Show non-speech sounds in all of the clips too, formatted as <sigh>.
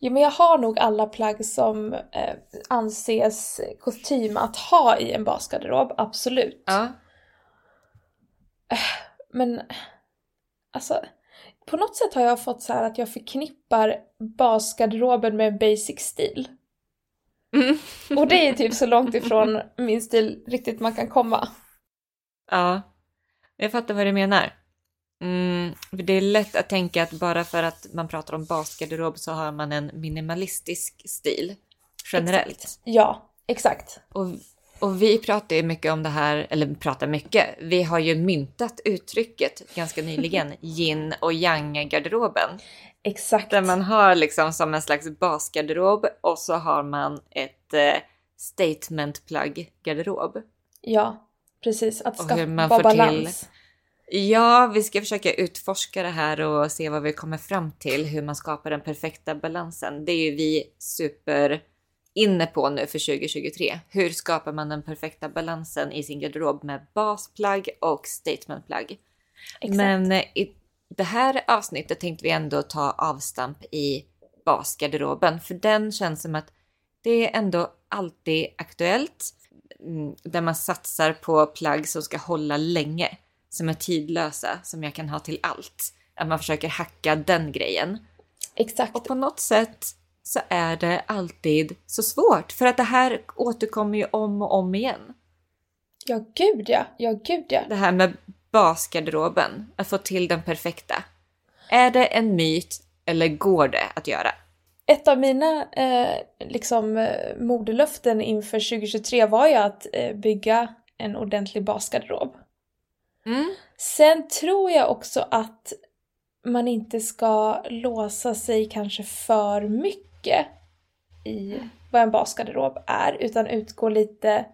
Jo men jag har nog alla plagg som eh, anses kostym att ha i en basgarderob, absolut. Ja. Men alltså, på något sätt har jag fått så här att jag förknippar basgarderoben med basic stil. Mm. Och det är typ så <laughs> långt ifrån min stil riktigt man kan komma. Ja, jag fattar vad du menar. Mm, det är lätt att tänka att bara för att man pratar om basgarderob så har man en minimalistisk stil generellt. Exakt. Ja, exakt. Och, och vi pratar ju mycket om det här, eller pratar mycket, vi har ju myntat uttrycket ganska nyligen, <laughs> yin och yang-garderoben. Exakt. Där man har liksom som en slags basgarderob och så har man ett eh, statement-plagg-garderob. Ja, precis. Att skapa balans. Ja, vi ska försöka utforska det här och se vad vi kommer fram till, hur man skapar den perfekta balansen. Det är ju vi super inne på nu för 2023. Hur skapar man den perfekta balansen i sin garderob med basplagg och statementplagg? Exakt. Men eh, i det här avsnittet tänkte vi ändå ta avstamp i basgarderoben, för den känns som att det är ändå alltid aktuellt. Mm, Där man satsar på plagg som ska hålla länge, som är tidlösa, som jag kan ha till allt. Att man försöker hacka den grejen. Exakt. Och på något sätt så är det alltid så svårt, för att det här återkommer ju om och om igen. Ja, gud ja. Ja, gud ja. det här med basgarderoben, att få till den perfekta. Är det en myt eller går det att göra? Ett av mina eh, liksom, eh, modelöften inför 2023 var ju att eh, bygga en ordentlig basgarderob. Mm. Sen tror jag också att man inte ska låsa sig kanske för mycket i vad en basgarderob är, utan utgå lite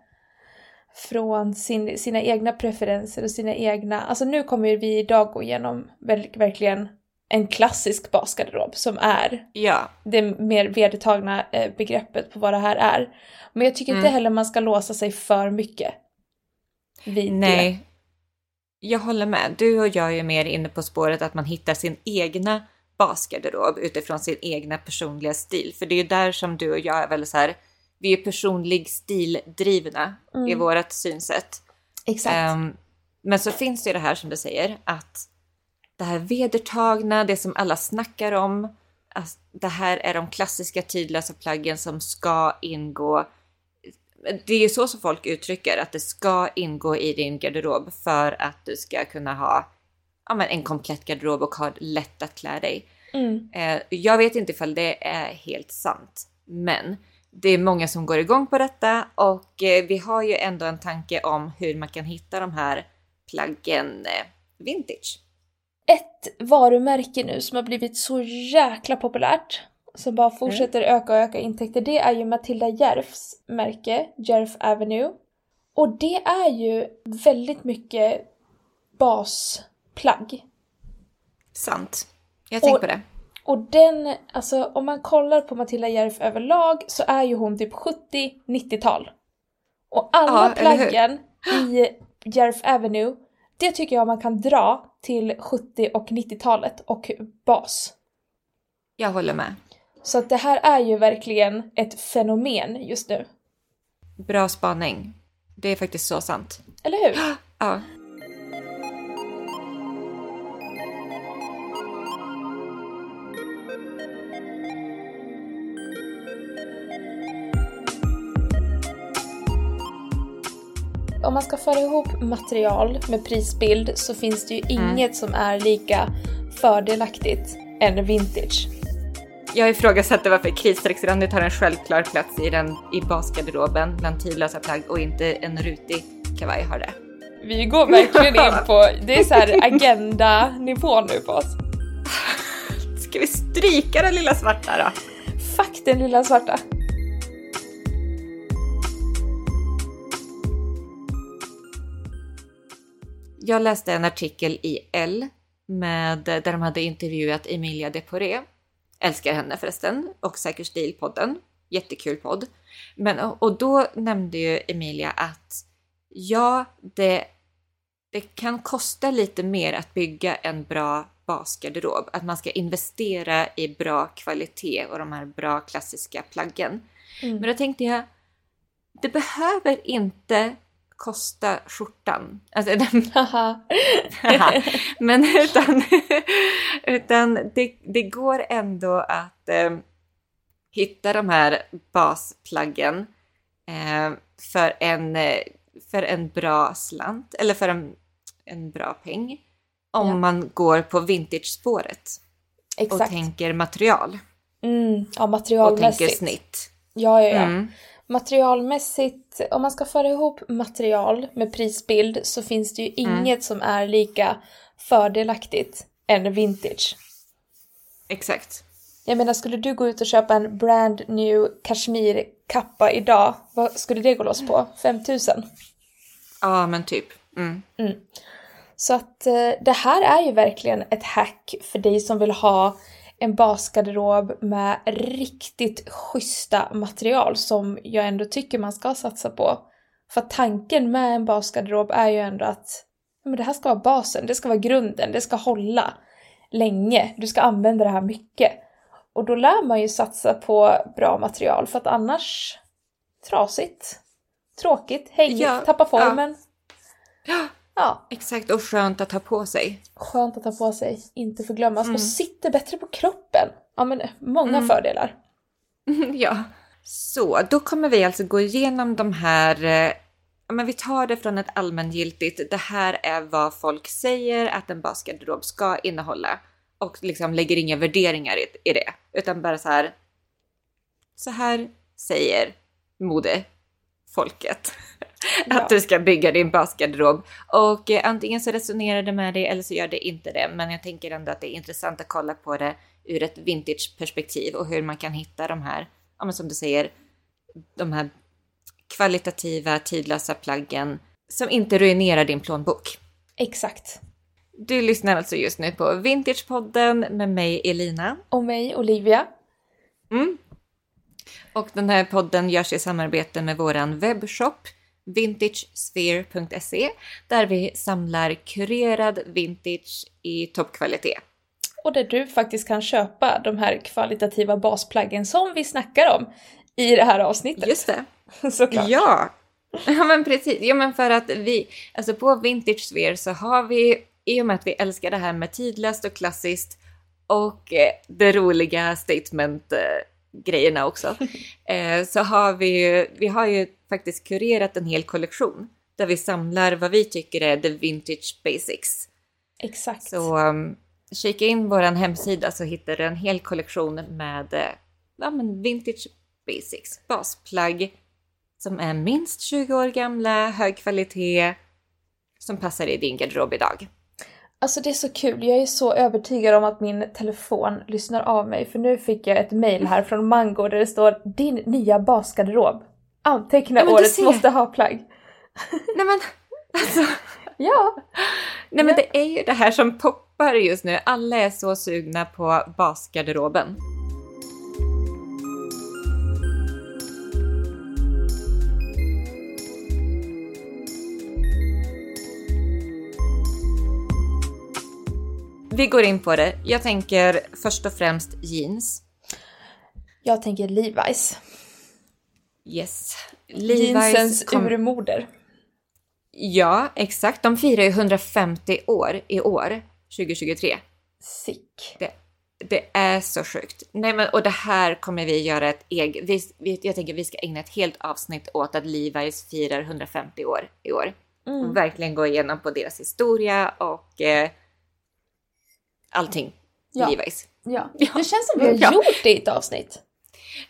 från sin, sina egna preferenser och sina egna... Alltså nu kommer vi idag gå igenom verk- verkligen en klassisk basgarderob som är Ja, det mer vedertagna eh, begreppet på vad det här är. Men jag tycker inte Mm. heller man ska låsa sig för mycket vid det. Jag håller med. Du och jag är mer inne på spåret att man hittar sin egna basgarderob utifrån sin egna personliga stil. För det är ju där som du och jag är väldigt så här, vi är personlig stildrivna i Mm. vårt synsätt. Exakt. Ehm, men så finns det ju det här som du säger, att det här vedertagna, det som alla snackar om, det här är de klassiska tidlösa plaggen som ska ingå. Det är ju så som folk uttrycker att det ska ingå i din garderob för att du ska kunna ha ja, men en komplett garderob och ha lätt att klä dig. Mm. Eh, jag vet inte ifall det är helt sant, men det är många som går igång på detta och eh, vi har ju ändå en tanke om hur man kan hitta de här plaggen eh, vintage. Ett varumärke nu som har blivit så jäkla populärt, som bara fortsätter öka och öka intäkter, det är ju Matilda Järfs märke, Järf Avenue. Och det är ju väldigt mycket basplagg. Sant. Jag tänker på det. Och den, alltså om man kollar på Matilda Järf överlag så är ju hon typ 70-90-tal. Och alla Ja, plaggen i Järf Avenue, det tycker jag man kan dra till 70 och 90-talet och bas. Jag håller med. Så att det här är ju verkligen ett fenomen just nu. Bra spaning. Det är faktiskt så sant. Eller hur? <gasps> Ja. Om man ska föra ihop material med prisbild så finns det ju inget som är lika fördelaktigt än vintage. Jag ifrågasätter varför kritstrecksrandigt har en självklar plats i, den, i basgarderoben bland tidlösa plagg och inte en rutig kavaj har det. Vi går verkligen in på, det är så här <laughs> agenda-nivå nu på oss. Ska vi stryka den lilla svarta då? Fuck den lilla svarta. Jag läste en artikel i L med, där de hade intervjuat Emilia Deporé. Älskar henne förresten. Och Säker Stil-podden. Jättekul podd. Men, och då nämnde ju Emilia att ja, det, det kan kosta lite mer att bygga en bra basgarderob. Att man ska investera i bra kvalitet och de här bra klassiska plaggen. Mm. Men då tänkte jag, det behöver inte kosta skjortan. Alltså, <laughs> den, men utan, utan det, det går ändå att eh, hitta de här basplaggen eh, för, en, eh, för en bra slant eller för en, en bra peng. Om Ja. man går på vintage-spåret och tänker material Mm. Ja, och tänker materialmässigt. snitt. Ja, ja, ja. Mm. Materialmässigt, om man ska föra ihop material med prisbild så finns det ju Mm. inget som är lika fördelaktigt än vintage. Exakt. Jag menar, skulle du gå ut och köpa en brand new kashmirkappa idag, vad skulle det gå loss på? 5000? Ja, men typ. Mm. Så att eh, det här är ju verkligen ett hack för dig som vill ha en basgarderob med riktigt schyssta material som jag ändå tycker man ska satsa på. För tanken med en basgarderob är ju ändå att men det här ska vara basen, det ska vara grunden, det ska hålla länge, du ska använda det här mycket. Och då lär man ju satsa på bra material för att annars trasigt, tråkigt, hängigt, Ja, tappa formen. Ja, ja. exakt. Och skönt att ha på sig. Skönt att ha på sig, inte förglömmas. Mm. Och sitter bättre på kroppen. Ja men många Mm. fördelar. <laughs> ja. Så, då kommer vi alltså gå igenom de här... eh, Ja, men vi tar det från ett allmängiltigt. Det här är vad folk säger att en basgarderob ska innehålla. Och liksom lägger inga värderingar i, i det. Utan bara så här... Så här säger modefolket. <laughs> Ja. Att du ska bygga din basgarderob. Och eh, antingen så resonerar det med dig eller så gör det inte det. Men jag tänker ändå att det är intressant att kolla på det ur ett vintage-perspektiv och hur man kan hitta de här, ja men som du säger, de här kvalitativa, tidlösa plaggen som inte ruinerar din plånbok. Exakt. Du lyssnar alltså just nu på Vintagepodden med mig Elina. Och mig, Olivia. Mm. Och den här podden görs i samarbete med våran webbshop vintagesphere.se där vi samlar kurerad vintage i toppkvalitet. Och där du faktiskt kan köpa de här kvalitativa basplaggen som vi snackar om i det här avsnittet. Just det! <laughs> Såklart. Ja! Ja men precis, ja men för att vi, alltså på Vintage Sphere så har vi, i och med att vi älskar det här med tidlöst och klassiskt och eh, det roliga statement-grejerna också, <laughs> eh, så har vi ju, vi har ju faktiskt kurerat en hel kollektion där vi samlar vad vi tycker är the vintage basics. Exakt. Så um, kika in vår hemsida så hittar du en hel kollektion med eh, ja, men vintage basics, basplagg som är minst 20 år gamla, hög kvalitet, som passar i din garderob idag. Alltså det är så kul, jag är så övertygad om att min telefon lyssnar av mig för nu fick jag ett mail här från Mango där det står din nya basgarderob. Anteckna Ja, årets måste ha-plagg. <laughs> Nej men, alltså, <laughs> Ja, nej, men det är ju det här som poppar just nu. Alla är så sugna på basgarderoben. Vi går in på det. Jag tänker först och främst jeans. jag tänker Levi's. Yes. Jeansens kom- urmoder. Ja, exakt. De firar ju 150 år i år, 2023. Sick. Det, det är så sjukt. Nej, men, och det här kommer vi göra ett eget... Vi, vi, jag tänker vi ska ägna ett helt avsnitt åt att Levi's firar 150 år i år. Mm. Och verkligen gå igenom på deras historia och eh, allting. Ja. Levi's. Ja. Ja. Det känns som vi har Ja. gjort det i ett avsnitt.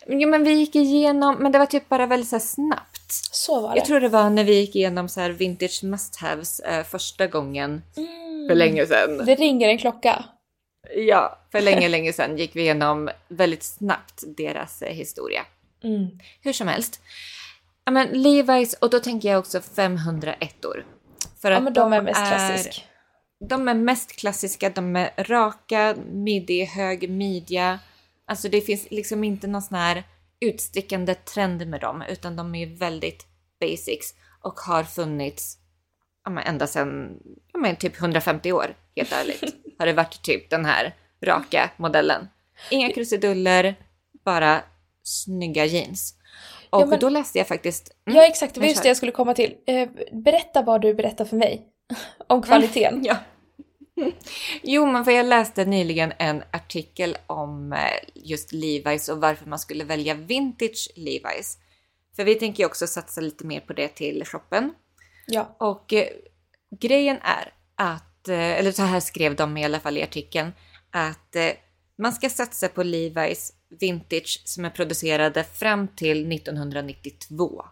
Jo, men vi gick igenom, men det var typ bara väldigt så snabbt. Så var det. Jag tror det var när vi gick igenom så här vintage must-haves eh, första gången Mm. för länge sedan. Det ringer en klocka. Ja, för länge, länge sedan gick vi igenom väldigt snabbt deras eh, historia. Mm. Hur som helst. Ja, men Levi's, och då tänker jag också 501 år. För Ja att men de är mest klassiska. De är mest klassiska, de är raka, middig, hög midja. Alltså det finns liksom inte någon sån här utstickande trend med dem, utan de är väldigt basics och har funnits ja, ända sedan ja, men typ 150 år, helt ärligt. <laughs> har det varit typ den här raka modellen. Inga krusiduller, bara snygga jeans. Och Ja, men- då läste jag faktiskt... Mm, Ja exakt, det var just det jag skulle komma till. Eh, berätta vad du berättar för mig <laughs> om kvaliteten. <laughs> Ja. <laughs> Jo, men för jag läste nyligen en artikel om eh, just Levi's och varför man skulle välja vintage Levi's. För vi tänker ju också satsa lite mer på det till shoppen. Ja. Och eh, grejen är att, eh, eller så här skrev de i alla fall i artikeln, att eh, man ska satsa på Levi's vintage som är producerade fram till 1992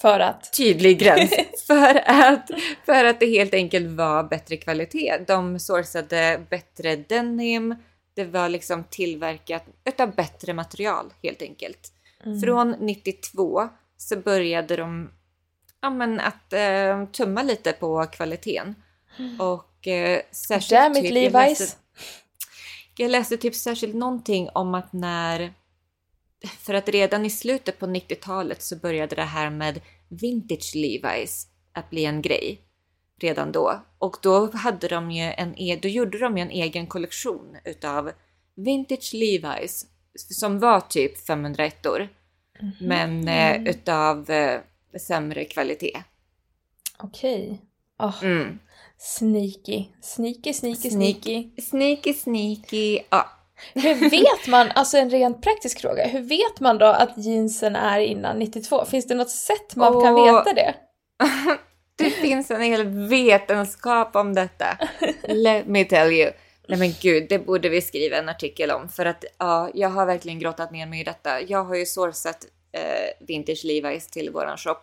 För att. tydlig gräns <laughs> för att, för att det helt enkelt var bättre kvalitet. De sourcade bättre denim. Det var liksom tillverkat utav bättre material helt enkelt. Mm. Från 92 så började de ja, men att eh, tumma lite på kvaliteten. Och eh, särskilt... Damn it typ- Levi's. Jag läste, jag läste typ särskilt någonting om att när... För att redan i slutet på 90-talet så började det här med vintage Levi's att bli en grej. Redan då. Och då hade de ju en, e- då gjorde de ju en egen kollektion utav vintage Levi's som var typ 501 år men eh, utav eh, sämre kvalitet. Okej. Ah, Mm. Sneaky. Sneaky, sneaky, Sneak- sneaky. Sneaky, sneaky. Ja. Hur vet man, alltså en rent praktisk fråga, hur vet man då att jeansen är innan 92? Finns det något sätt man kan Åh. veta det? <laughs> Det finns en hel vetenskap om detta. Let me tell you. Nej men gud, det borde vi skriva en artikel om. För att ja, jag har verkligen grottat ner mig i detta. Jag har ju sourcat eh, vintage Levi's till våran shop.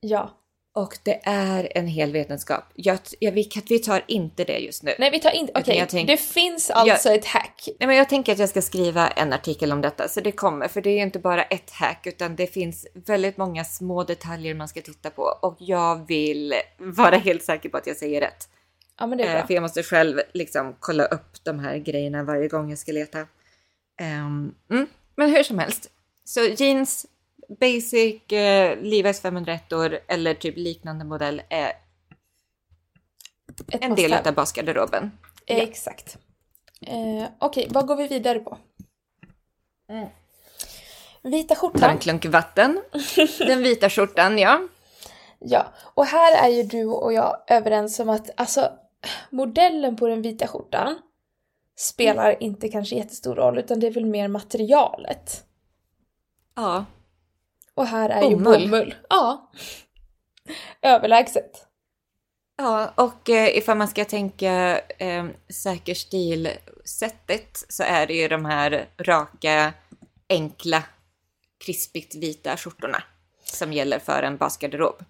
Ja. Och det är en hel vetenskap. Jag, jag, vi, vi tar inte det just nu. Nej vi tar inte, okej, jag tänk- det finns alltså ett hack. Nej, men jag tänker att jag ska skriva en artikel om detta, så det kommer. För det är inte bara ett hack, utan det finns väldigt många små detaljer man ska titta på. Och jag vill vara helt säker på att jag säger rätt. Ja men det är Eh, bra. för jag måste själv liksom kolla upp de här grejerna varje gång jag ska leta. Ehm, mm. Men hur som helst. Så jeans, basic, eh, Levi's 501 år eller typ liknande modell är Ett en del av basgarderoben. Eh, Exakt. Eh, okej, vad går vi vidare på? Mm. Vita Tar en skjortan. klunk vatten. <laughs> Den vita skjortan, ja. Ja, och här är ju du och jag överens om att alltså modellen på den vita skjortan spelar inte kanske jättestor roll utan det är väl mer materialet. Ja, Och här är Bomull. ju bomull. Ja. Överlägset. Ja, och eh, ifall man ska tänka eh, säker stil-sättet så är det ju de här raka, enkla, krispigt vita skjortorna som gäller för en basgarderob.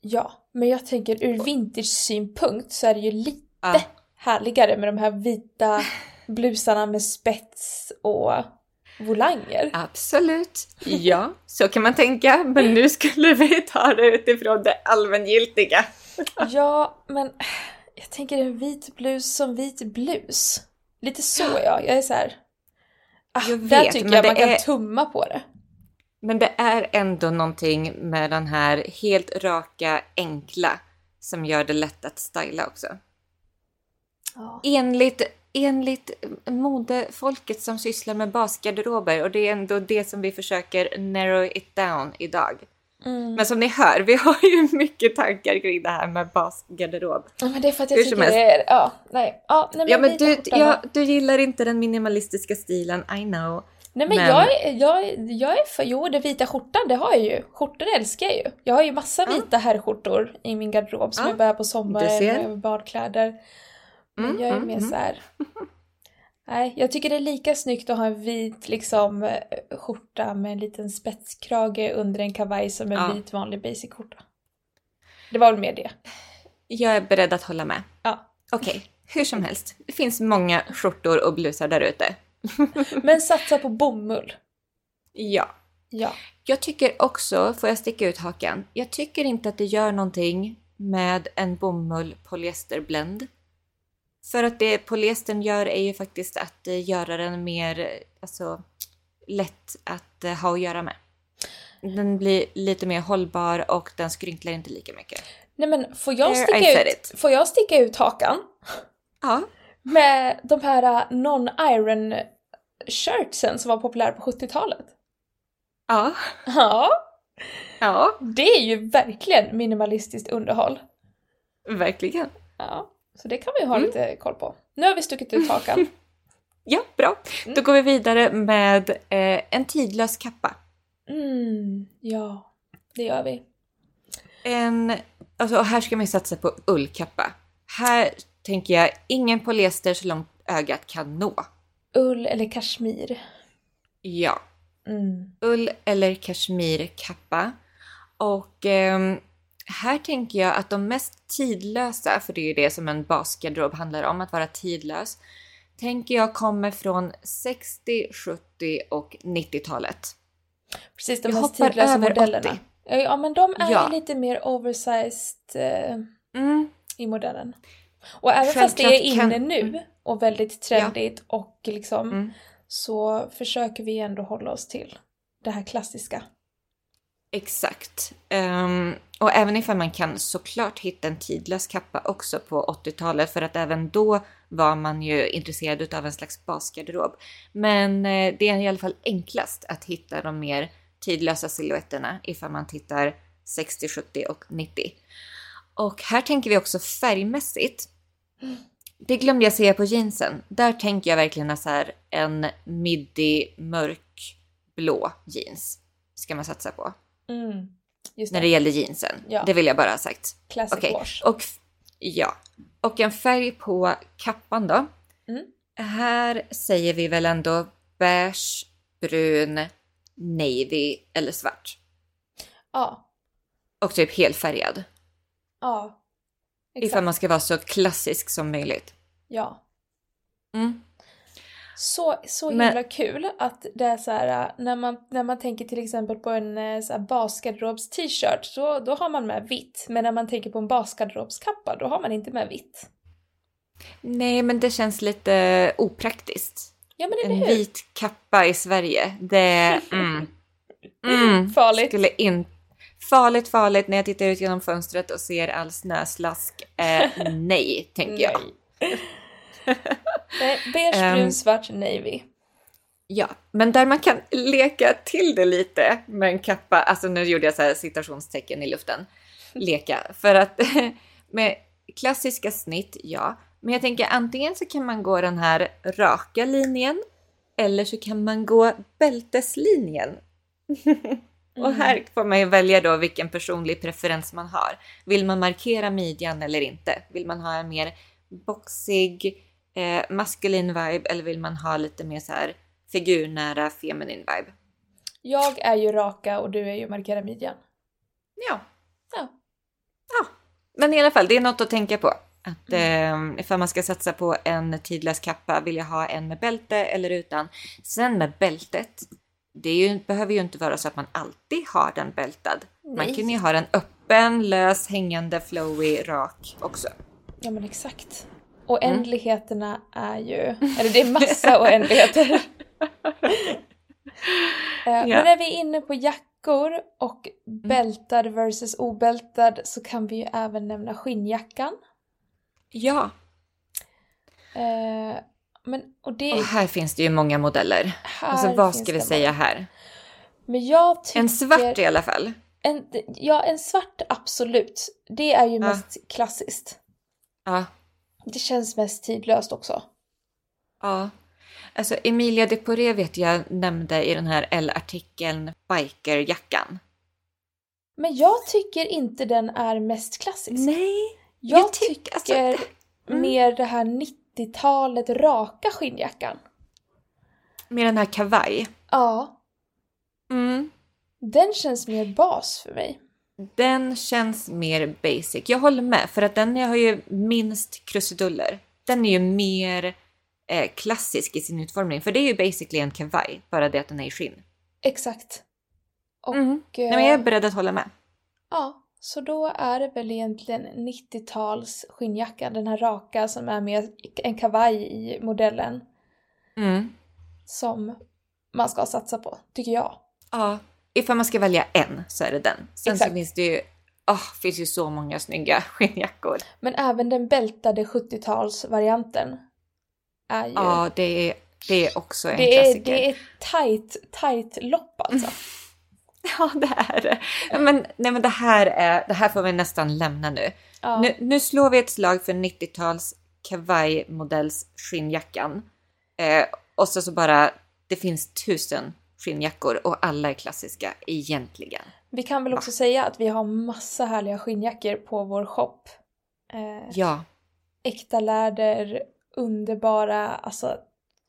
Ja, men jag tänker ur vintage-synpunkt så är det ju lite Ja. härligare med de här vita <laughs> blusarna med spets och volanger. Absolut, ja, så kan man tänka. Men nu skulle vi ta det utifrån det allmängiltiga. Ja, men jag tänker en vit blus som vit blus. Lite så är jag. Jag är så här. Ah, Jag där vet, tycker men jag man kan är- tumma på det. Men det är ändå någonting med den här helt raka, enkla som gör det lätt att styla också. Ja. Enligt, enligt modefolket som sysslar med basgarderober och det är ändå det som vi försöker narrow it down idag. Mm. Men som ni hör, vi har ju mycket tankar kring det här med basgarderob. Ja, men det är för att jag Hur tycker det är... Ja, nej. Ja, nej men, Ja men du, ja, du gillar inte den minimalistiska stilen, I know. Nej men, men- Jag, är, jag, jag är för... Jo, det vita skjortan, det har jag ju. Skjortor älskar jag ju. Jag har ju massa vita herrskjortor i min garderob som Ja, jag bär på sommaren badkläder. Men Mm, jag är mm, mer mm. så här. Nej, jag tycker det är lika snyggt att ha en vit liksom eh, skjorta med en liten spetskrage under en kavaj som en Ja. vit vanlig basic skjorta. Det var väl mer det. Jag är beredd att hålla med. Ja. Okej, hur som helst. Det finns många skjortor och blusar där ute. <laughs> Men satsa på bomull. Ja. Ja. Jag tycker också, får jag sticka ut hakan, jag tycker inte att det gör någonting med en bomull polyesterblend. För att det polyestern gör är ju faktiskt att eh, göra den mer eh, alltså, lätt att eh, ha att göra med. Den blir lite mer hållbar och den skrynklar inte lika mycket. Nej men får jag sticka ut, får jag sticka ut hakan? Ja. Med de här uh, non-iron shirtsen som var populära på 70-talet. Ja. Ja, Ja, det är ju verkligen minimalistiskt underhåll. verkligen. Ja, så det kan vi ha Mm. lite koll på. Nu har vi stuckit ut hakan. <laughs> Ja, bra. Då går vi vidare med eh, en tidlös kappa. Mm, ja, det gör vi. En, alltså, här ska man satsa på ullkappa. Här tänker jag ingen polyester så långt ögat kan nå. Ull eller kashmir. Ja, Mm. ull eller kashmirkappa. Och ehm, här tänker jag att de mest tidlösa, för det är ju det som en basgarderob handlar om, att vara tidlös, tänker jag kommer från 60, 70 och 90-talet. Precis, de Jag mest tidlösa modellerna. 80. Ja, men de är Ja. lite mer oversized eh, Mm, i modellen. Och även fast det är Självklart kan- inne nu och väldigt trendigt och liksom Mm. så försöker vi ändå hålla oss till det här klassiska. Exakt. Um, och även ifall man kan såklart hitta en tidlös kappa också på 80-talet för att även då var man ju intresserad av en slags basgarderob. Men eh, det är i alla fall enklast att hitta de mer tidlösa silhuetterna ifall man tittar 60, 70 och 90. Och här tänker vi också färgmässigt. Det glömde jag säga på jeansen. Där tänker jag verkligen så här en midi mörkblå jeans ska man satsa på Mm. Just när det, det gäller jeansen. Ja. Det vill jag bara ha sagt. classic Okej, wash. och ja. Och en färg på kappan då. Mm. Här säger vi väl ändå beige, brun, navy eller svart. Ja, Och typ helfärgad. ja. Ifall Exakt. man ska vara så klassisk som möjligt. Ja. Mm. Så, så Men- himla kul att det är så här när man, när man tänker till exempel på en så här basgarderobs t-shirt så då har man med vitt. Men när man tänker på en basgarderobskappa då har man inte med vitt. Nej, men det känns lite opraktiskt. Ja men En vit kappa i Sverige. Det... <laughs> Mm. Mm. Farligt. Skulle in... Farligt, farligt när jag tittar ut genom fönstret och ser all snöslask. Eh, <laughs> nej, tänker jag. <laughs> Nej. Beige, Ehm. brun, svart, navy. Ja, men där man kan leka till det lite med en kappa, alltså nu gjorde jag så här citationstecken i luften, leka, för att <laughs> med klassiska snitt, ja, men jag tänker antingen så kan man gå den här raka linjen eller så kan man gå bälteslinjen. <laughs> Och här får man ju välja då vilken personlig preferens man har. Vill man markera midjan eller inte? Vill man ha en mer boxig, eh, maskulin vibe eller vill man ha lite mer så här figurnära feminin vibe? Jag är ju raka och du är ju markera midjan. Ja. Ja. Ja. Men i alla fall, det är något att tänka på. Att eh, ifall man ska satsa på en tidlös kappa, vill jag ha en med bälte eller utan? Sen med bältet, det ju, behöver ju inte vara så att man alltid har den bältad. Man Nej. kan ju ha den öppen, lös, hängande, flowy, rak också. Ja men exakt. Mm. Oändligheterna är ju, eller det är massa oändligheter. <laughs> Eh, Men när vi är inne på jackor och bältad versus obältad så kan vi ju även nämna skinnjackan. Ja, Eh, Men, och det, och här finns det ju många modeller. här Alltså vad ska vi säga många. här? Men jag tycker... En svart i alla fall. En, ja, en svart absolut. Det är ju Ja. mest klassiskt. Ja. Det känns mest tidlöst också. Ja. Alltså Emilia de Poré vet jag nämnde i den här L-artikeln bikerjackan. Men jag tycker inte den är mest klassisk. Nej, jag, jag tyck- tycker alltså, mm. mer det här 90-talet raka skinnjackan. med den här kavaj. Ja, Mm. den känns mer bas för mig. Den känns mer basic. Jag håller med, för att den har ju minst krusiduller. Den är ju mer eh, klassisk i sin utformning, för det är ju basically en kavaj, bara det att den är i skinn. Exakt. Och Mm. Nej, men jag är beredd att hålla med. ja, så då är det väl egentligen 90-tals skinnjacka, den här raka som är med en kavaj i modellen Mm. som man ska satsa på, tycker jag. Ja, ifall man ska välja en så är det den. Sen så Exakt. finns det ju Åh, finns ju så många snygga <laughs> skinnjackor. Men även den bältade 70-talsvarianten är ju... Ja, det är, det är också en det, är, klassiker. det är tight, tight lopp alltså. <laughs> Ja, det är det. Men, nej, men det här, är, det här får vi nästan lämna nu. Ja. Nu, nu slår vi ett slag för 90-tals kawaii-modells skinnjackan. Eh, och så, så bara, det finns tusen skinnjackor och alla är klassiska egentligen. Vi kan väl också säga att vi har massa härliga skinnjackor på vår shop. Eh, Ja, äkta läder, underbara, alltså.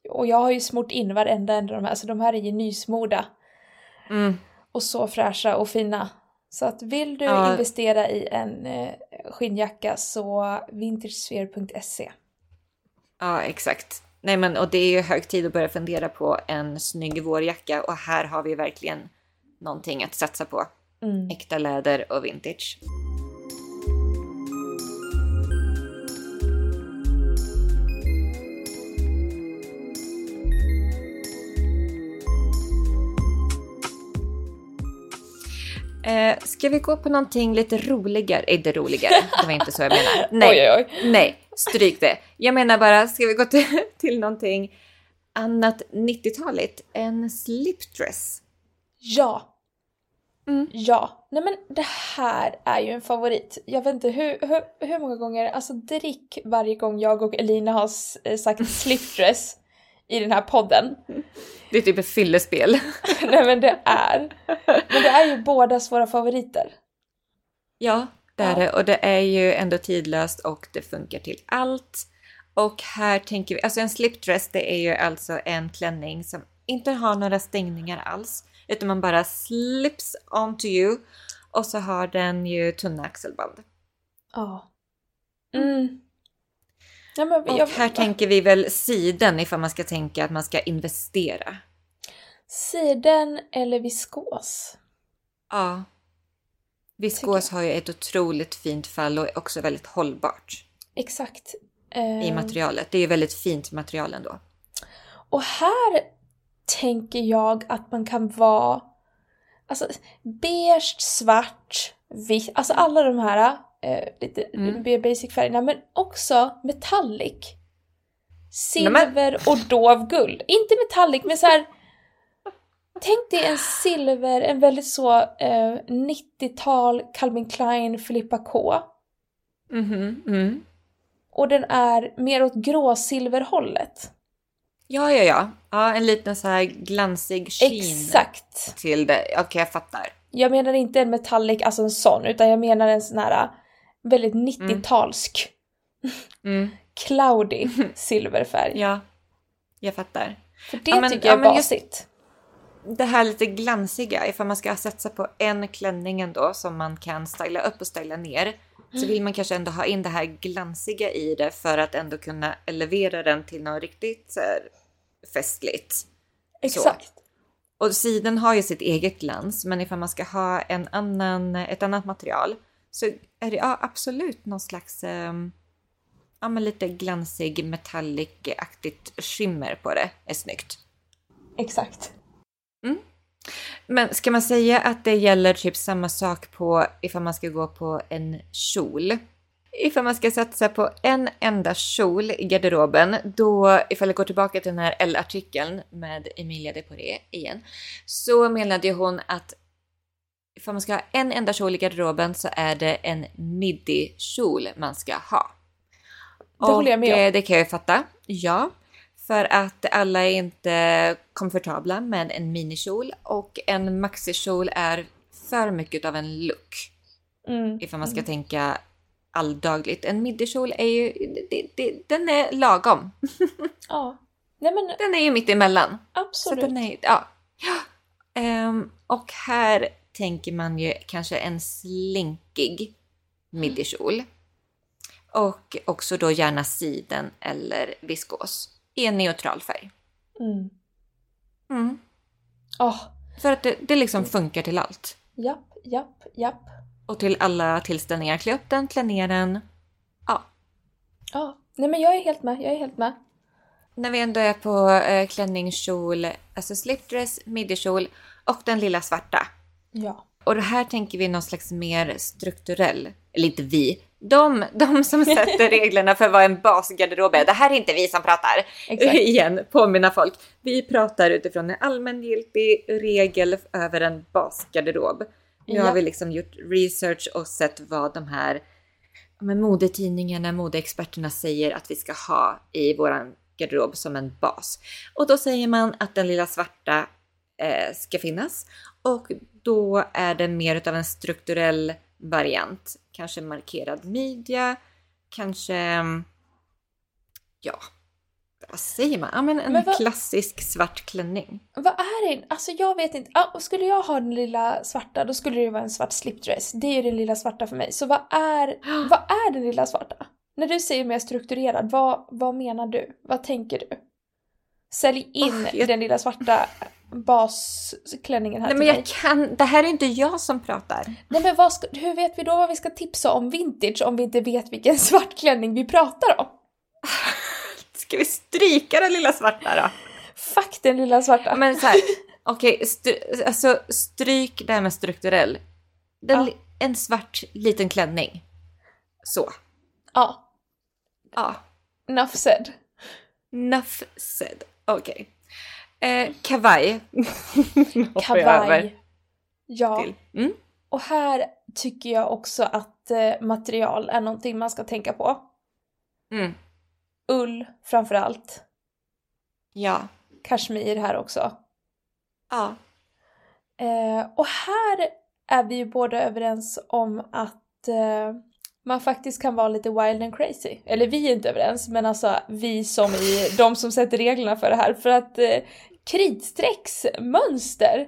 Och jag har ju smort in varenda en av de här, alltså de här är ju nysmorda. mm, Och så fräscha och fina. Så att vill du Ja. investera i en eh, skinnjacka så vintagesphere.se. ja exakt. Nej men och det är ju hög tid att börja fundera på en snygg vårjacka och här har vi verkligen någonting att satsa på. Mm. Äkta läder och vintage. Eh, ska vi gå på någonting lite roligare? Inte roligare, det var inte så jag menar. <laughs> Nej, oj, oj. nej, stryk det. Jag menar bara, ska vi gå till, <laughs> till någonting annat 90-taligt? En slipdress. Ja. Mm. Ja. Nej men det här är ju en favorit. Jag vet inte hur, hur, hur många gånger, alltså drick varje gång jag och Elina har eh, sagt <laughs> slipdress i den här podden. Det är typ ett fyllespel. <laughs> Nej men det är. Men det är ju bådas våra favoriter. Ja, det är det. Och det är ju ändå tidlöst och det funkar till allt. Och här tänker vi, alltså en slipdress det är ju alltså en klänning som inte har några stängningar alls. Utan man bara slips onto you. Och så har den ju tunna axelband. Ja. Mm. Ja, men Och jag, här tänker vi väl siden ifall man ska tänka att man ska investera. Siden eller viskos? Ja. Viskos har ju ett otroligt fint fall och är också väldigt hållbart Exakt. i Eh, materialet. Det är ju väldigt fint material ändå. Och här tänker jag att man kan vara alltså, beige, svart, vitt, alltså alla de här eh, lite Mm. mer basic färgerna men också metallic. Silver och dovguld. Inte metallic men så här. Tänk dig en silver, en väldigt så eh, 90-tal Calvin Klein Filippa K. Mhm, mm. Och den är mer åt gråsilverhållet. Ja, ja, ja. Ja, en liten så här glansig sheen Exakt! till det. Okej, jag fattar. Jag menar inte en metallic, alltså en sån, utan jag menar en sån här äh, väldigt 90-talsk, Mm. <laughs> cloudy <laughs> silverfärg. Ja, jag fattar. För det Ja, men- tycker jag ja, är just- basigt. Det här lite glansiga, ifall man ska satsa på en klänning ändå som man kan styla upp och styla ner. Så vill man kanske ändå ha in det här glansiga i det för att ändå kunna elevera den till något riktigt så här, festligt. Exakt. Och sidan har ju sitt eget glans, men ifall man ska ha en annan, ett annat material så är det ja, absolut någon slags ehm, ja, men lite glansig metallic-aktigt skimmer på det. är snyggt. Exakt. Men ska man säga att det gäller typ samma sak på ifall man ska gå på en kjol? Ifall man ska satsa på en enda kjol i garderoben, då ifall jag går tillbaka till den här L-artikeln med Emilia de Poré igen, så menade ju hon att ifall man ska ha en enda kjol i garderoben så är det en midi-kjol man ska ha. Det håller jag med om. Det kan jag ju fatta, ja. För att alla är inte komfortabla med en minikjol och en maxikjol är för mycket av en look Mm. ifall man ska tänka alldagligt. En midjekjol är ju, det, det, den är lagom. <laughs> Ja. Nej men Den är ju mitt emellan. Så absolut. den är, ja. Ehm, och här tänker man ju kanske en slinkig midjekjol. Och också då gärna siden eller viskos i en neutral färg. Mm. Mm. Åh, För att det, det liksom funkar till allt. japp, japp, japp. Och till alla tillställningar. Klä upp den, klä ner den. Ja. Ja. Nej men jag är helt med, jag är helt med. När vi ändå är på eh, klänning, kjol, alltså slipdress, midjekjol och den lilla svarta. Ja. och det här tänker vi någon slags mer strukturell, eller inte vi, de, de som sätter reglerna för vad en basgarderob är. Det här är inte vi som pratar. Exakt. <laughs> Igen, påminna folk. Vi pratar utifrån en allmängiltig regel över en basgarderob. Nu Ja. har vi liksom gjort research och sett vad de här men modetidningarna, modeexperterna säger att vi ska ha i våran garderob som en bas. Och då säger man att den lilla svarta eh, ska finnas och då är det mer utav en strukturell variant. Kanske markerad midja, kanske ja, vad säger man? Ja, men en Men vad- klassisk svart klänning. Vad är det? Alltså jag vet inte. Ah, skulle jag ha den lilla svarta då skulle det vara en svart slipdress. Det är ju den lilla svarta för mig. Så vad är, <gasps> vad är den lilla svarta? När du säger mer strukturerad, vad, vad menar du? Vad tänker du? Sälj in Åh, jag- den lilla svarta basklänningen här Nej, men mig. jag kan, det här är inte jag som pratar. Nej men vad ska, hur vet vi då vad vi ska tipsa om vintage om vi inte vet vilken <laughs> svart klänning vi pratar om? <laughs> Ska vi stryka den lilla svarta då? Fuck den lilla svarta. Men så här, <laughs> okej, stry, alltså stryk det här med strukturell. Den, Ja. En svart liten klänning. Så. Ja, Ja, enough said. enough said. Okej. Eh, kavaj. <laughs> Kavaj. Ja. Mm. Och här tycker jag också att eh, material är någonting man ska tänka på. Mm. Ull framför allt. Ja. Kashmir här också. Ja. Eh, och här är vi ju båda överens om att eh, man faktiskt kan vara lite wild and crazy. Eller vi är inte överens, men alltså vi som i de som sätter reglerna för det här. För att eh, kritstrecksmönster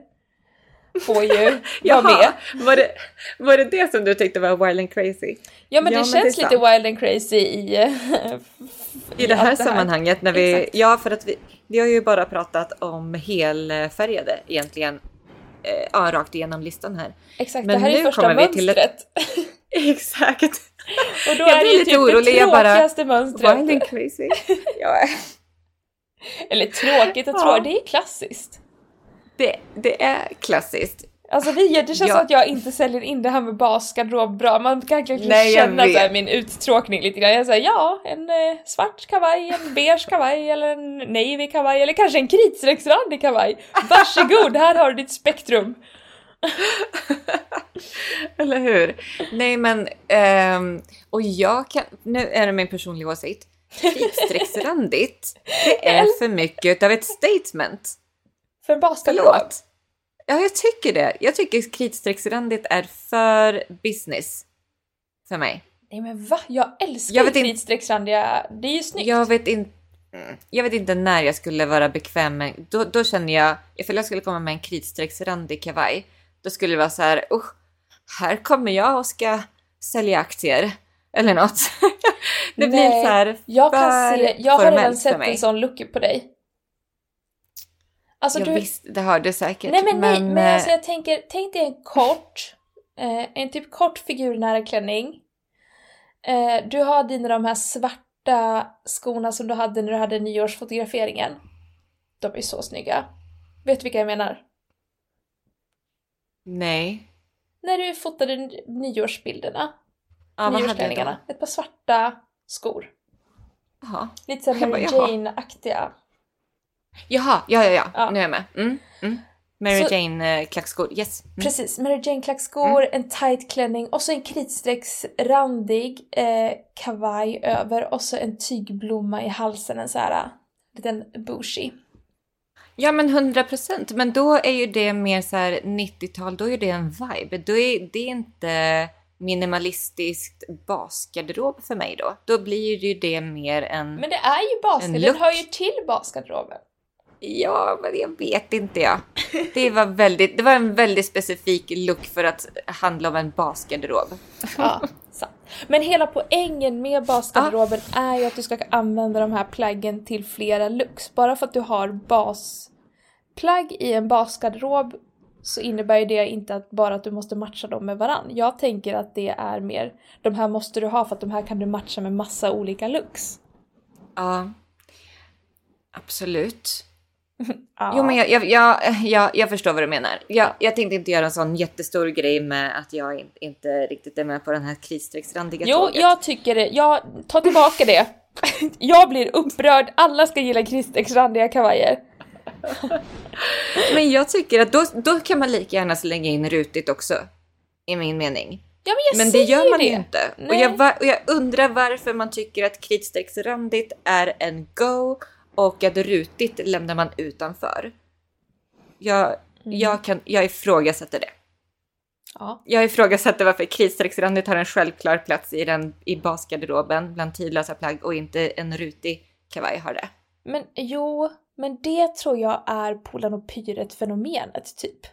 får ju <laughs> vara med. Var det, var det det som du tyckte var wild and crazy? Ja men det Ja, men känns det är lite sant. wild and crazy i... eh, <laughs> I det här sammanhanget när vi, Exakt. ja för att vi, vi har ju bara pratat om helfärgade egentligen, eh, ja rakt igenom listan här. Exakt, Men det här är nu första kommer vi till ett- mönstret. <laughs> Exakt! Och då Jag är det ju lite typ orolig, det jag bara, tråkigaste mönstret. Wild and crazy. <laughs> Eller tråkigt och tråkigt, det är klassiskt. det, det är klassiskt. Alltså vi, det känns Ja. som att jag inte säljer in det här med basgarderob bra. Man kan verkligen Nej, känna så här, min uttråkning lite grann. Jag säger ja, en eh, svart kavaj, en beige kavaj eller en navy kavaj eller kanske en kritstrecksrandig kavaj. Varsågod, här har du ditt spektrum. <laughs> Eller hur? Nej men, ehm, och jag kan, nu är det min personliga åsikt. Kritstrecksrandigt, det är för mycket av ett statement. För. Förlåt. Ja, jag tycker det. Jag tycker kritstrecksrandigt är för business. För mig. Nej men va? Jag älskar Jag kritstrecksrandiga, det är ju snyggt. Jag vet inte. Jag vet inte när jag skulle vara bekväm med... Då, då känner jag, ifall jag skulle komma med en kritstrecksrandig kavaj, då skulle det vara så här, usch, här kommer jag och ska sälja aktier. Eller något. <laughs> det blir Nej, så här Jag kan se, jag har redan sett en sån look på dig. Alltså ja, du, visst, det har du säkert. nej men, nej, men eh, alltså jag tänker, tänk dig en kort, eh, en typ kort figurnära klänning. Eh, du har dina de här svarta skorna som du hade när du hade nyårsfotograferingen. De är så snygga. Vet du vilka jag menar? Nej. När du fotade nyårsbilderna, Ja, nyårsklänningarna. Ett par svarta skor. Jaha. Lite såhär Mary. Jane-aktiga. Jaha, ja, ja, ja. Ja. Nu är jag med. Mm, mm. Mary Så- Jane klackskor. Yes. Mm. Precis, Mary Jane klackskor, Mm. en tight klänning och så en kritstrecksrandig eh, kavaj över och så en tygblomma i halsen, en så här eh, liten bougie. Ja, men 100 procent. Men då är ju det mer så här 90-tal, då är det en vibe. Då är det inte minimalistiskt basgarderob för mig då. Då blir ju det mer en... Men det är ju En den hör ju till basgarderoben. Ja, men jag vet inte jag. Det var, väldigt, det var en väldigt specifik look för att handla om en basgarderob. Ja, sant. Men hela poängen med basgarderoben är ju att du ska använda de här plaggen till flera looks. Bara för att du har basplagg i en basgarderob så innebär ju det inte att bara att du måste matcha dem med varann. Jag tänker att det är mer, de här måste du ha för att de här kan du matcha med massa olika looks. Ja, absolut. Ja. Jo men jag, jag, jag, jag, jag förstår vad du menar. Jag, jag tänkte inte göra en sån jättestor grej med att jag in, inte riktigt är med på den här kritstrecksrandiga Jo, tåget. jag tycker det. Jag tar tillbaka det. <laughs> Jag blir upprörd. Alla ska gilla kritstrecksrandiga kavajer. <laughs> Men jag tycker att då, då kan man lika gärna slänga in rutigt också. I min mening. Ja, men jag Men det gör man det. inte. Och jag, och jag undrar varför man tycker att kritstrecksrandigt är en go och att rutigt lämnar man utanför. Jag, Mm. jag, kan, jag ifrågasätter det. Ja. Jag ifrågasätter varför kritstrecksrandigt har en självklar plats i, den, i basgarderoben bland tidlösa plagg och inte en rutig kavaj har det. Men jo, men det tror jag är Polan och Pyret-fenomenet typ.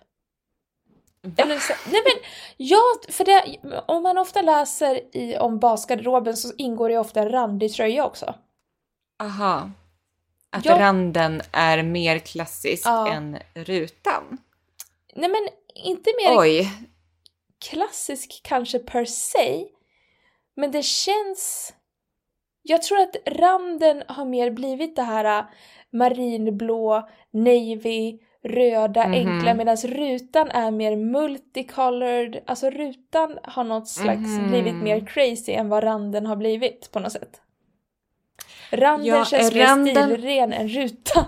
Eller så, nej men, ja, för det, om man ofta läser i, om basgarderoben så ingår det ofta en randig tröja också. Aha. Att Jag- randen är mer klassisk Ja. än rutan. Nej men, inte mer Oj. klassisk kanske per se, men det känns... Jag tror att randen har mer blivit det här äh, marinblå, navy, röda, Mhm. enkla medan rutan är mer multicolored. Alltså rutan har något slags Mhm. blivit mer crazy än vad randen har blivit på något sätt. Randen Ja, känns mer randen- stilren än rutan.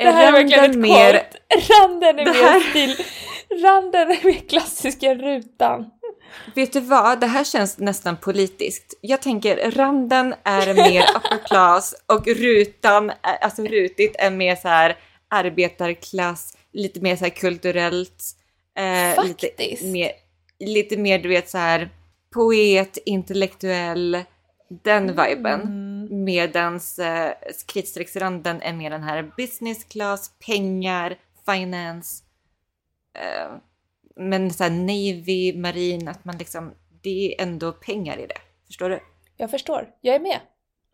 Är Det här är verkligen ett mer... quote. Randen är Det mer här- stil... Randen är mer klassisk än rutan. Vet du vad? Det här känns nästan politiskt. Jag tänker randen är mer <laughs> upper class och rutan, alltså rutigt är mer så här arbetarklass, lite mer så här kulturellt. Eh, lite Faktiskt. mer, lite mer du vet så här poet, intellektuell, den viben. Mm. Medans eh, kritstrecksranden är mer den här business class, pengar, finance. Eh, men så här navy, marin, att man liksom, det är ändå pengar i det. Förstår du? Jag förstår, jag är med.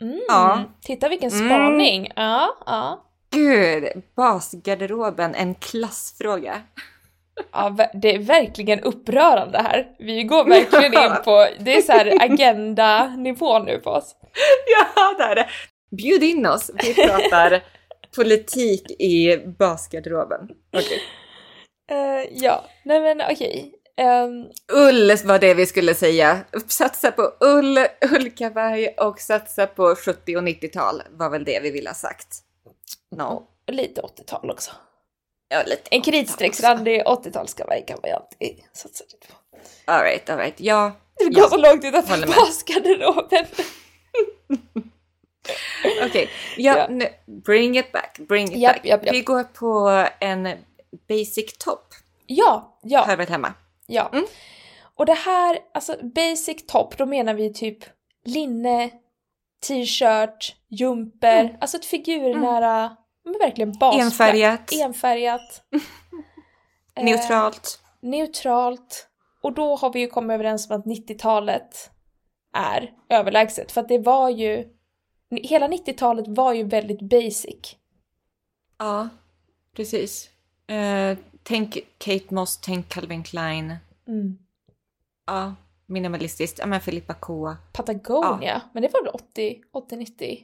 Mm. Ja. Titta vilken Mm. spaning! Ja, ja. Gud, basgarderoben, en klassfråga. Ja. Det är verkligen upprörande här. Vi går verkligen in på, det är så här agenda-nivå nu på oss. <laughs> Ja, det är det. Bjud in oss, vi pratar <laughs> politik i basgarderoben. Okej. Eh, ja, nej men okej. Ehm, Ull var det vi skulle säga. Satsa på ull, ullkavaj och satsa på 70 och 90-tal var väl det vi ville ha sagt. No. lite 80-tal också. Ja, lite En 80-tal kritstrecksrandig 80-talskavaj kan man ju alltid satsa lite på. också. All right, all right. Ja, Det går Ja, så långt utanför basgarderoben. <laughs> okej. Ja, Ja. Nu, bring it back, bring it Japp, back. japp. Vi går på en basic top. Ja, ja. Hör väl hemma. Ja. Mm. Och det här, alltså basic top, då menar vi typ linne, t-shirt, jumper, Mm. alltså ett figurnära, men verkligen basplagg. Enfärgat. Enfärgat. <laughs> Eh, Neutralt. neutralt. Och då har vi ju kommit överens om att 90-talet är överlägset, för att det var ju, hela 90-talet var ju väldigt basic. Ja, precis. Eh, tänk Kate Moss, tänk Calvin Klein. Mm. Ja, minimalistiskt. Ja, men Filippa K. Patagonia, men det var väl 80, 80-90?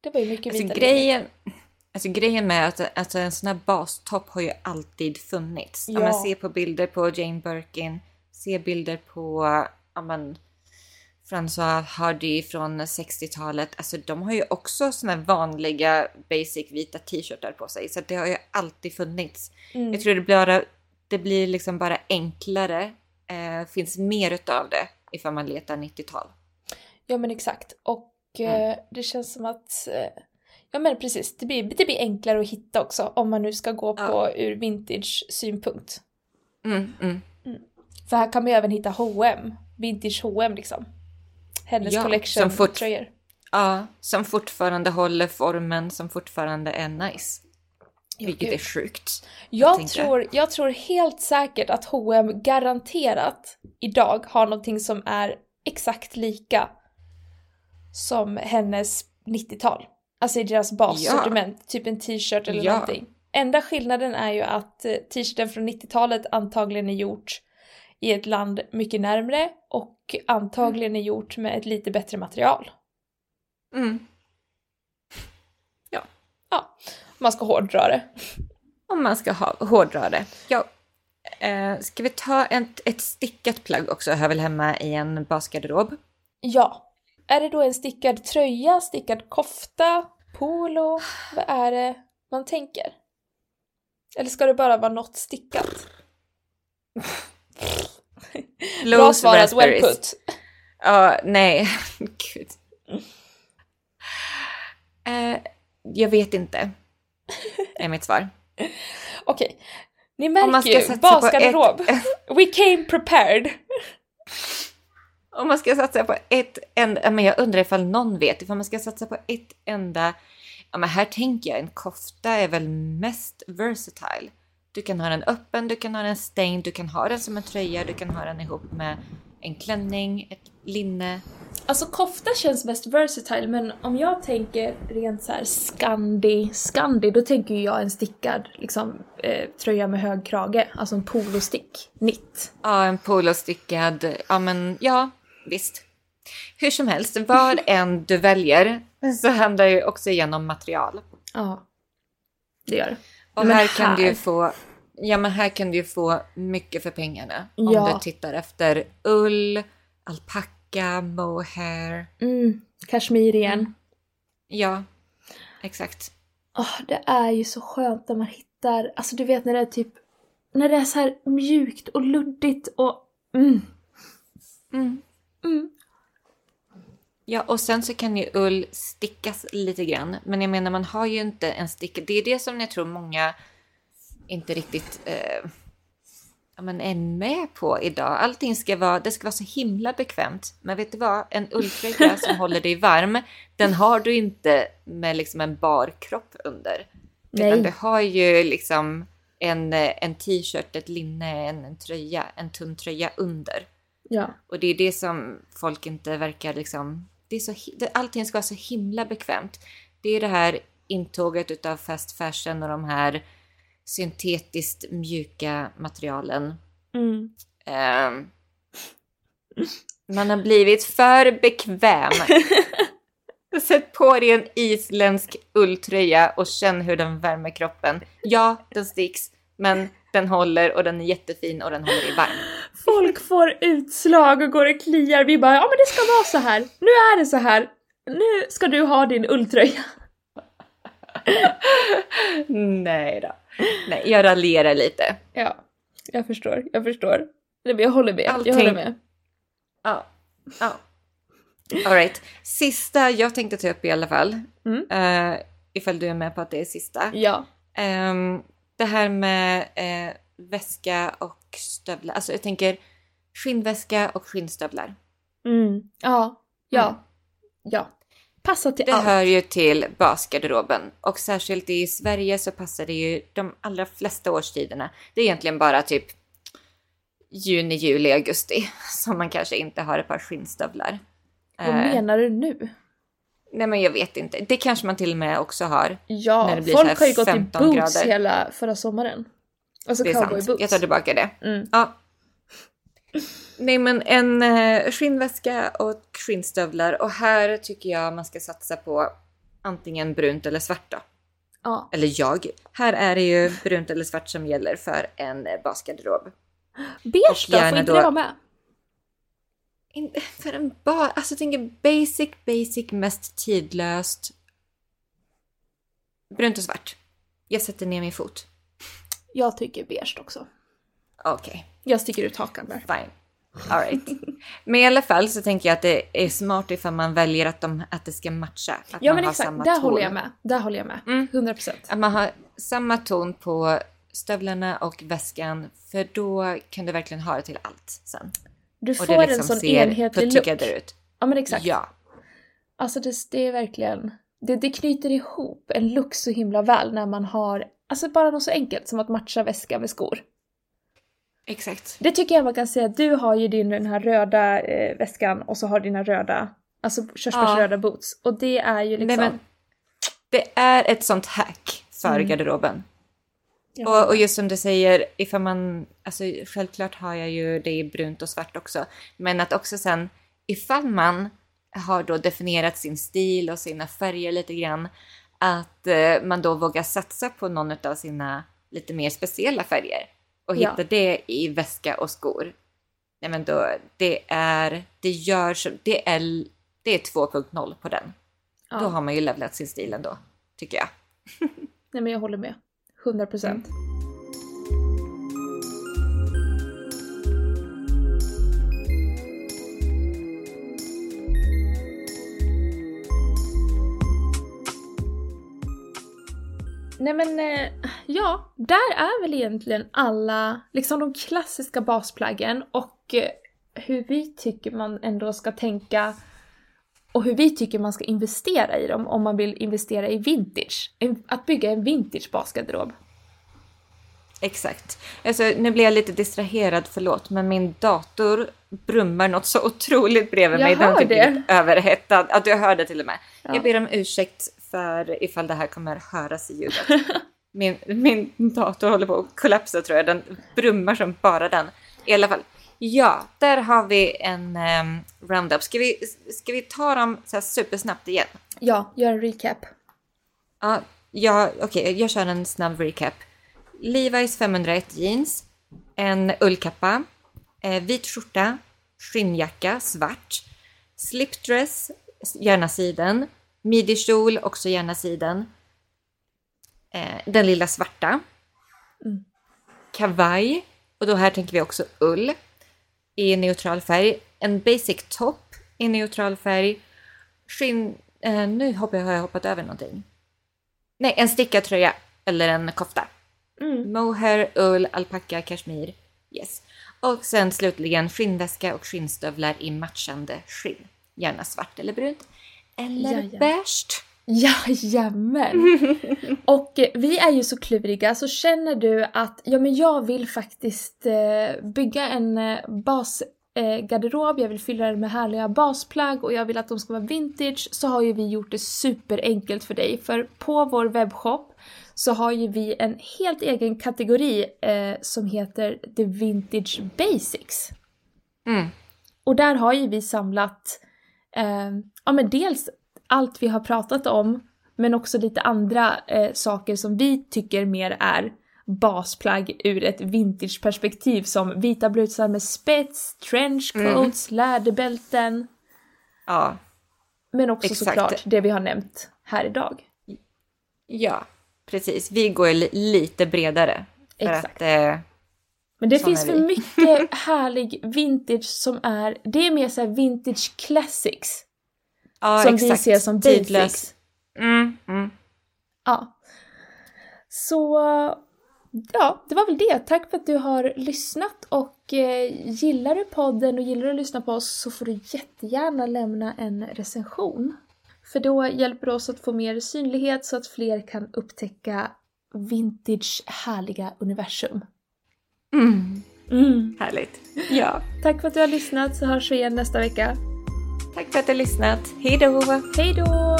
Det var ju mycket Alltså vita grejen, alltså grejen med att alltså en sån här bastopp har ju alltid funnits. Om Ja. man ser på bilder på Jane Birkin, ser bilder på ja, men, François Hardy från 60-talet. Alltså de har ju också såna här vanliga basic vita t-shirtar på sig. Så att det har ju alltid funnits. Mm. Jag tror det, bara, det blir liksom bara enklare. Eh, finns mer utav det ifall man letar 90-tal. Ja men exakt. Och Mm. eh, det känns som att, eh, ja men precis, det blir, det blir enklare att hitta också om man nu ska gå Ja. på ur vintage synpunkt. Mm, mm. För här kan man ju även hitta H&M, vintage H&M liksom. Hennes Ja, collection som fort- tröjor. Ja, som fortfarande håller formen, som fortfarande är nice. Vilket gud. är sjukt. Jag tänker. tror, jag tror helt säkert att H&M garanterat idag har någonting som är exakt lika som hennes 90-tal. Alltså i deras bassortiment, typ en t-shirt eller Ja. någonting. Enda skillnaden är ju att eh, t-shirten från 90-talet antagligen är gjort i ett land mycket närmre och antagligen är gjort med ett lite bättre material. Mm. Ja. man ska hårdra det. Om man ska ha, hårdra det. Ja. Eh, ska vi ta ett, ett stickat plagg också, hör väl hemma i en basgarderob? Ja. Är det då en stickad tröja, stickad kofta, polo? Vad är det man tänker? Eller ska det bara vara något stickat? Bra svarat, well put. Ja, nej. <laughs> Gud. Eh, jag vet inte. Är mitt svar. Okej. Ni Om man märker ju, basgarderob. <laughs> We came prepared. Om man ska satsa på ett enda, men jag undrar ifall någon vet, ifall man ska satsa på ett enda, ja men här tänker jag en kofta är väl mest versatile. Du kan ha den öppen, du kan ha den stängd, du kan ha den som en tröja, du kan ha den ihop med en klänning, ett linne. Alltså kofta känns mest versatile men om jag tänker rent så här Scandi, Scandi, då tänker jag en stickad liksom, eh, tröja med hög krage, alltså en polostick, knit. Ja, en polostickad, ja men ja, visst. Hur som helst, vad <laughs> än du väljer så handlar ju också igenom material. Ja, det gör det. Och Men här kan du ju här- få, ja men här kan du ju få mycket för pengarna. Om Ja. du tittar efter ull, alpacka, mohair. Mm, kashmir igen. Ja, exakt. Åh, det är ju så skönt när man hittar, alltså du vet när det är typ, när det är så här mjukt och luddigt och mm, Mm. Mm. Ja, och sen så kan ju ull stickas lite grann. Men jag menar, man har ju inte en stick. Det är det som jag tror många inte riktigt eh, ja, men är med på idag. Allting ska vara, det ska vara så himla bekvämt. Men vet du vad? En ulltröja <laughs> som håller dig varm, den har du inte med liksom en bar kropp under. Utan Nej. du har ju liksom en, eh, en t-shirt, ett linne, en, en tröja, en tunn tröja under. Ja. Och det är det som folk inte verkar liksom... Det är så, allting ska vara så himla bekvämt. Det är det här intåget utav fast fashion och de här syntetiskt mjuka materialen. Mm. Ehm, man har blivit för bekväm. <laughs> Sätt på dig en isländsk ulltröja och känn hur den värmer kroppen. Ja, den sticks, men den håller och den är jättefin och den håller dig varm. Folk får utslag och går och kliar. Vi bara, ja men det ska vara så här. Nu är det så här. Nu ska du ha din ulltröja. Nej då. Nej, jag raljerar lite. Ja, jag förstår. Jag förstår. Jag håller med. Allting- Jag håller med. Ja. ja. All right. Sista jag tänkte ta upp i alla fall. Mm. eh, ifall du är med på att det är sista. Ja. Ehm, det här med eh, väska och stövlar. Alltså jag tänker skinnväska och skinnstövlar. Mm. Ja. Ja. Mm. Ja. Passa till Det allt. hör ju till basgarderoben. Och särskilt i Sverige så passar det ju de allra flesta årstiderna. Det är egentligen bara typ juni, juli, augusti <laughs> som man kanske inte har ett par skinnstövlar. Vad Eh, menar du nu? Nej men jag vet inte. Det kanske man till och med också har. när Ja, folk har ju gått i 15 boots grader. hela förra sommaren. Alltså Det är sant. Jag tar tillbaka det. Mm. Ja. Nej men en eh, skinnväska och skinnstövlar och här tycker jag man ska satsa på antingen brunt eller svart då. Ja. Eller jag. Här är det ju brunt eller svart som gäller för en basgarderob. Beige då? Får inte då- det vara med? In, för en bar, alltså jag tänker basic, basic, mest tidlöst. Brunt och svart. Jag sätter ner min fot. Jag tycker beige också. Okej. Jag sticker ut hakan där. Fine. All right. Men i alla fall så tänker jag att det är smart ifall man väljer att, de, att det ska matcha. Att Ja man men exakt, där ton. håller jag med. Där håller jag med. Mm. 100%. Att man har samma ton på stövlarna och väskan. För då kan du verkligen ha det till allt sen. Du Och får det en liksom sån ser enhetlig look. ut. Ja men exakt. Ja. Alltså det, det är verkligen, det, det knyter ihop en look så himla väl när man har, alltså bara något så enkelt som att matcha väska med skor. Exakt. Det tycker jag man kan säga, du har ju din den här röda eh, väskan och så har dina röda, alltså körsbärsröda boots. Och det är ju liksom... Nej, men, det är ett sånt hack för Mm. garderoben. Ja. Och, och just som du säger, ifall man, alltså självklart har jag ju det i brunt och svart också. Men att också sen, ifall man har då definierat sin stil och sina färger lite grann, att eh, man då vågar satsa på någon av sina lite mer speciella färger och Ja. hitta det i väska och skor. Nej men då, det är, det gör, så- det är, det är 2.0 på den. Ja. Då har man ju levlat sin stil ändå, tycker jag. <laughs> Nej men jag håller med. 100 procent. Nej men eh, ja, där är väl egentligen alla, liksom de klassiska basplaggen och eh, hur vi tycker man ändå ska tänka och hur vi tycker man ska investera i dem om man vill investera i vintage. Att bygga en vintage basgarderob. Exakt. Alltså, nu blir jag lite distraherad, förlåt, men min dator brummar något så otroligt bredvid Jag mig. Den hör typ det. överhettad. Att du hör det till och med. Ja. Jag ber om ursäkt för ifall det här kommer höras i ljudet. <laughs> min, min dator håller på att kollapsa tror jag. Den brummar som bara den. I alla fall. Ja, där har vi en um, roundup. Ska vi, ska vi ta dem så supersnabbt igen? Ja, gör en recap. Ja, ja okej, jag kör en snabb recap. Levi's 501 jeans, en ullkappa, eh, vit skjorta, skinnjacka, svart, slipdress, gärna siden, midjekjol, också gärna siden, eh, den lilla svarta, Mm. kavaj, och då här tänker vi också ull i neutral färg, en basic top i neutral färg, skinn... Eh, nu hoppar jag, har jag hoppat över någonting. Nej, en stickad tröja eller en kofta. Mm. Mohair, ull, alpacka, kashmir. Yes. Och sen slutligen skinnväska och skinnstövlar i matchande skinn. Gärna svart eller brunt. Eller Jaja. beige. Jajamän! <laughs> Och eh, vi är ju så kluriga, så känner du att ja, men jag vill faktiskt eh, bygga en eh, basgarderob, jag vill fylla den med härliga basplagg och jag vill att de ska vara vintage, så har ju vi gjort det superenkelt för dig. För på vår webbshop så har ju vi en helt egen kategori eh, som heter The Vintage Basics. Mm. Och där har ju vi samlat, eh, ja men dels allt vi har pratat om, men också lite andra eh, saker som vi tycker mer är basplagg ur ett vintageperspektiv som vita blusar med spets, trenchcoats, läderbälten, Ja, men också Exakt. såklart det vi har nämnt här idag. ja, precis. Vi går li- lite bredare. Exakt. att... Eh, Men det finns för mycket <laughs> härlig vintage som är, det är mer såhär vintage classics ja, som exakt. vi ser som Tidlös. Mm, mm. Ja. Så ja, det var väl det. Tack för att du har lyssnat och eh, gillar du podden och gillar du att lyssna på oss så får du jättegärna lämna en recension. För då hjälper det oss att få mer synlighet så att fler kan upptäcka vintage härliga universum. Mm. Mm. Härligt. Ja, Tack för att du har lyssnat så hörs vi igen nästa vecka. tack för att du har lyssnat. Hej då! Hej då!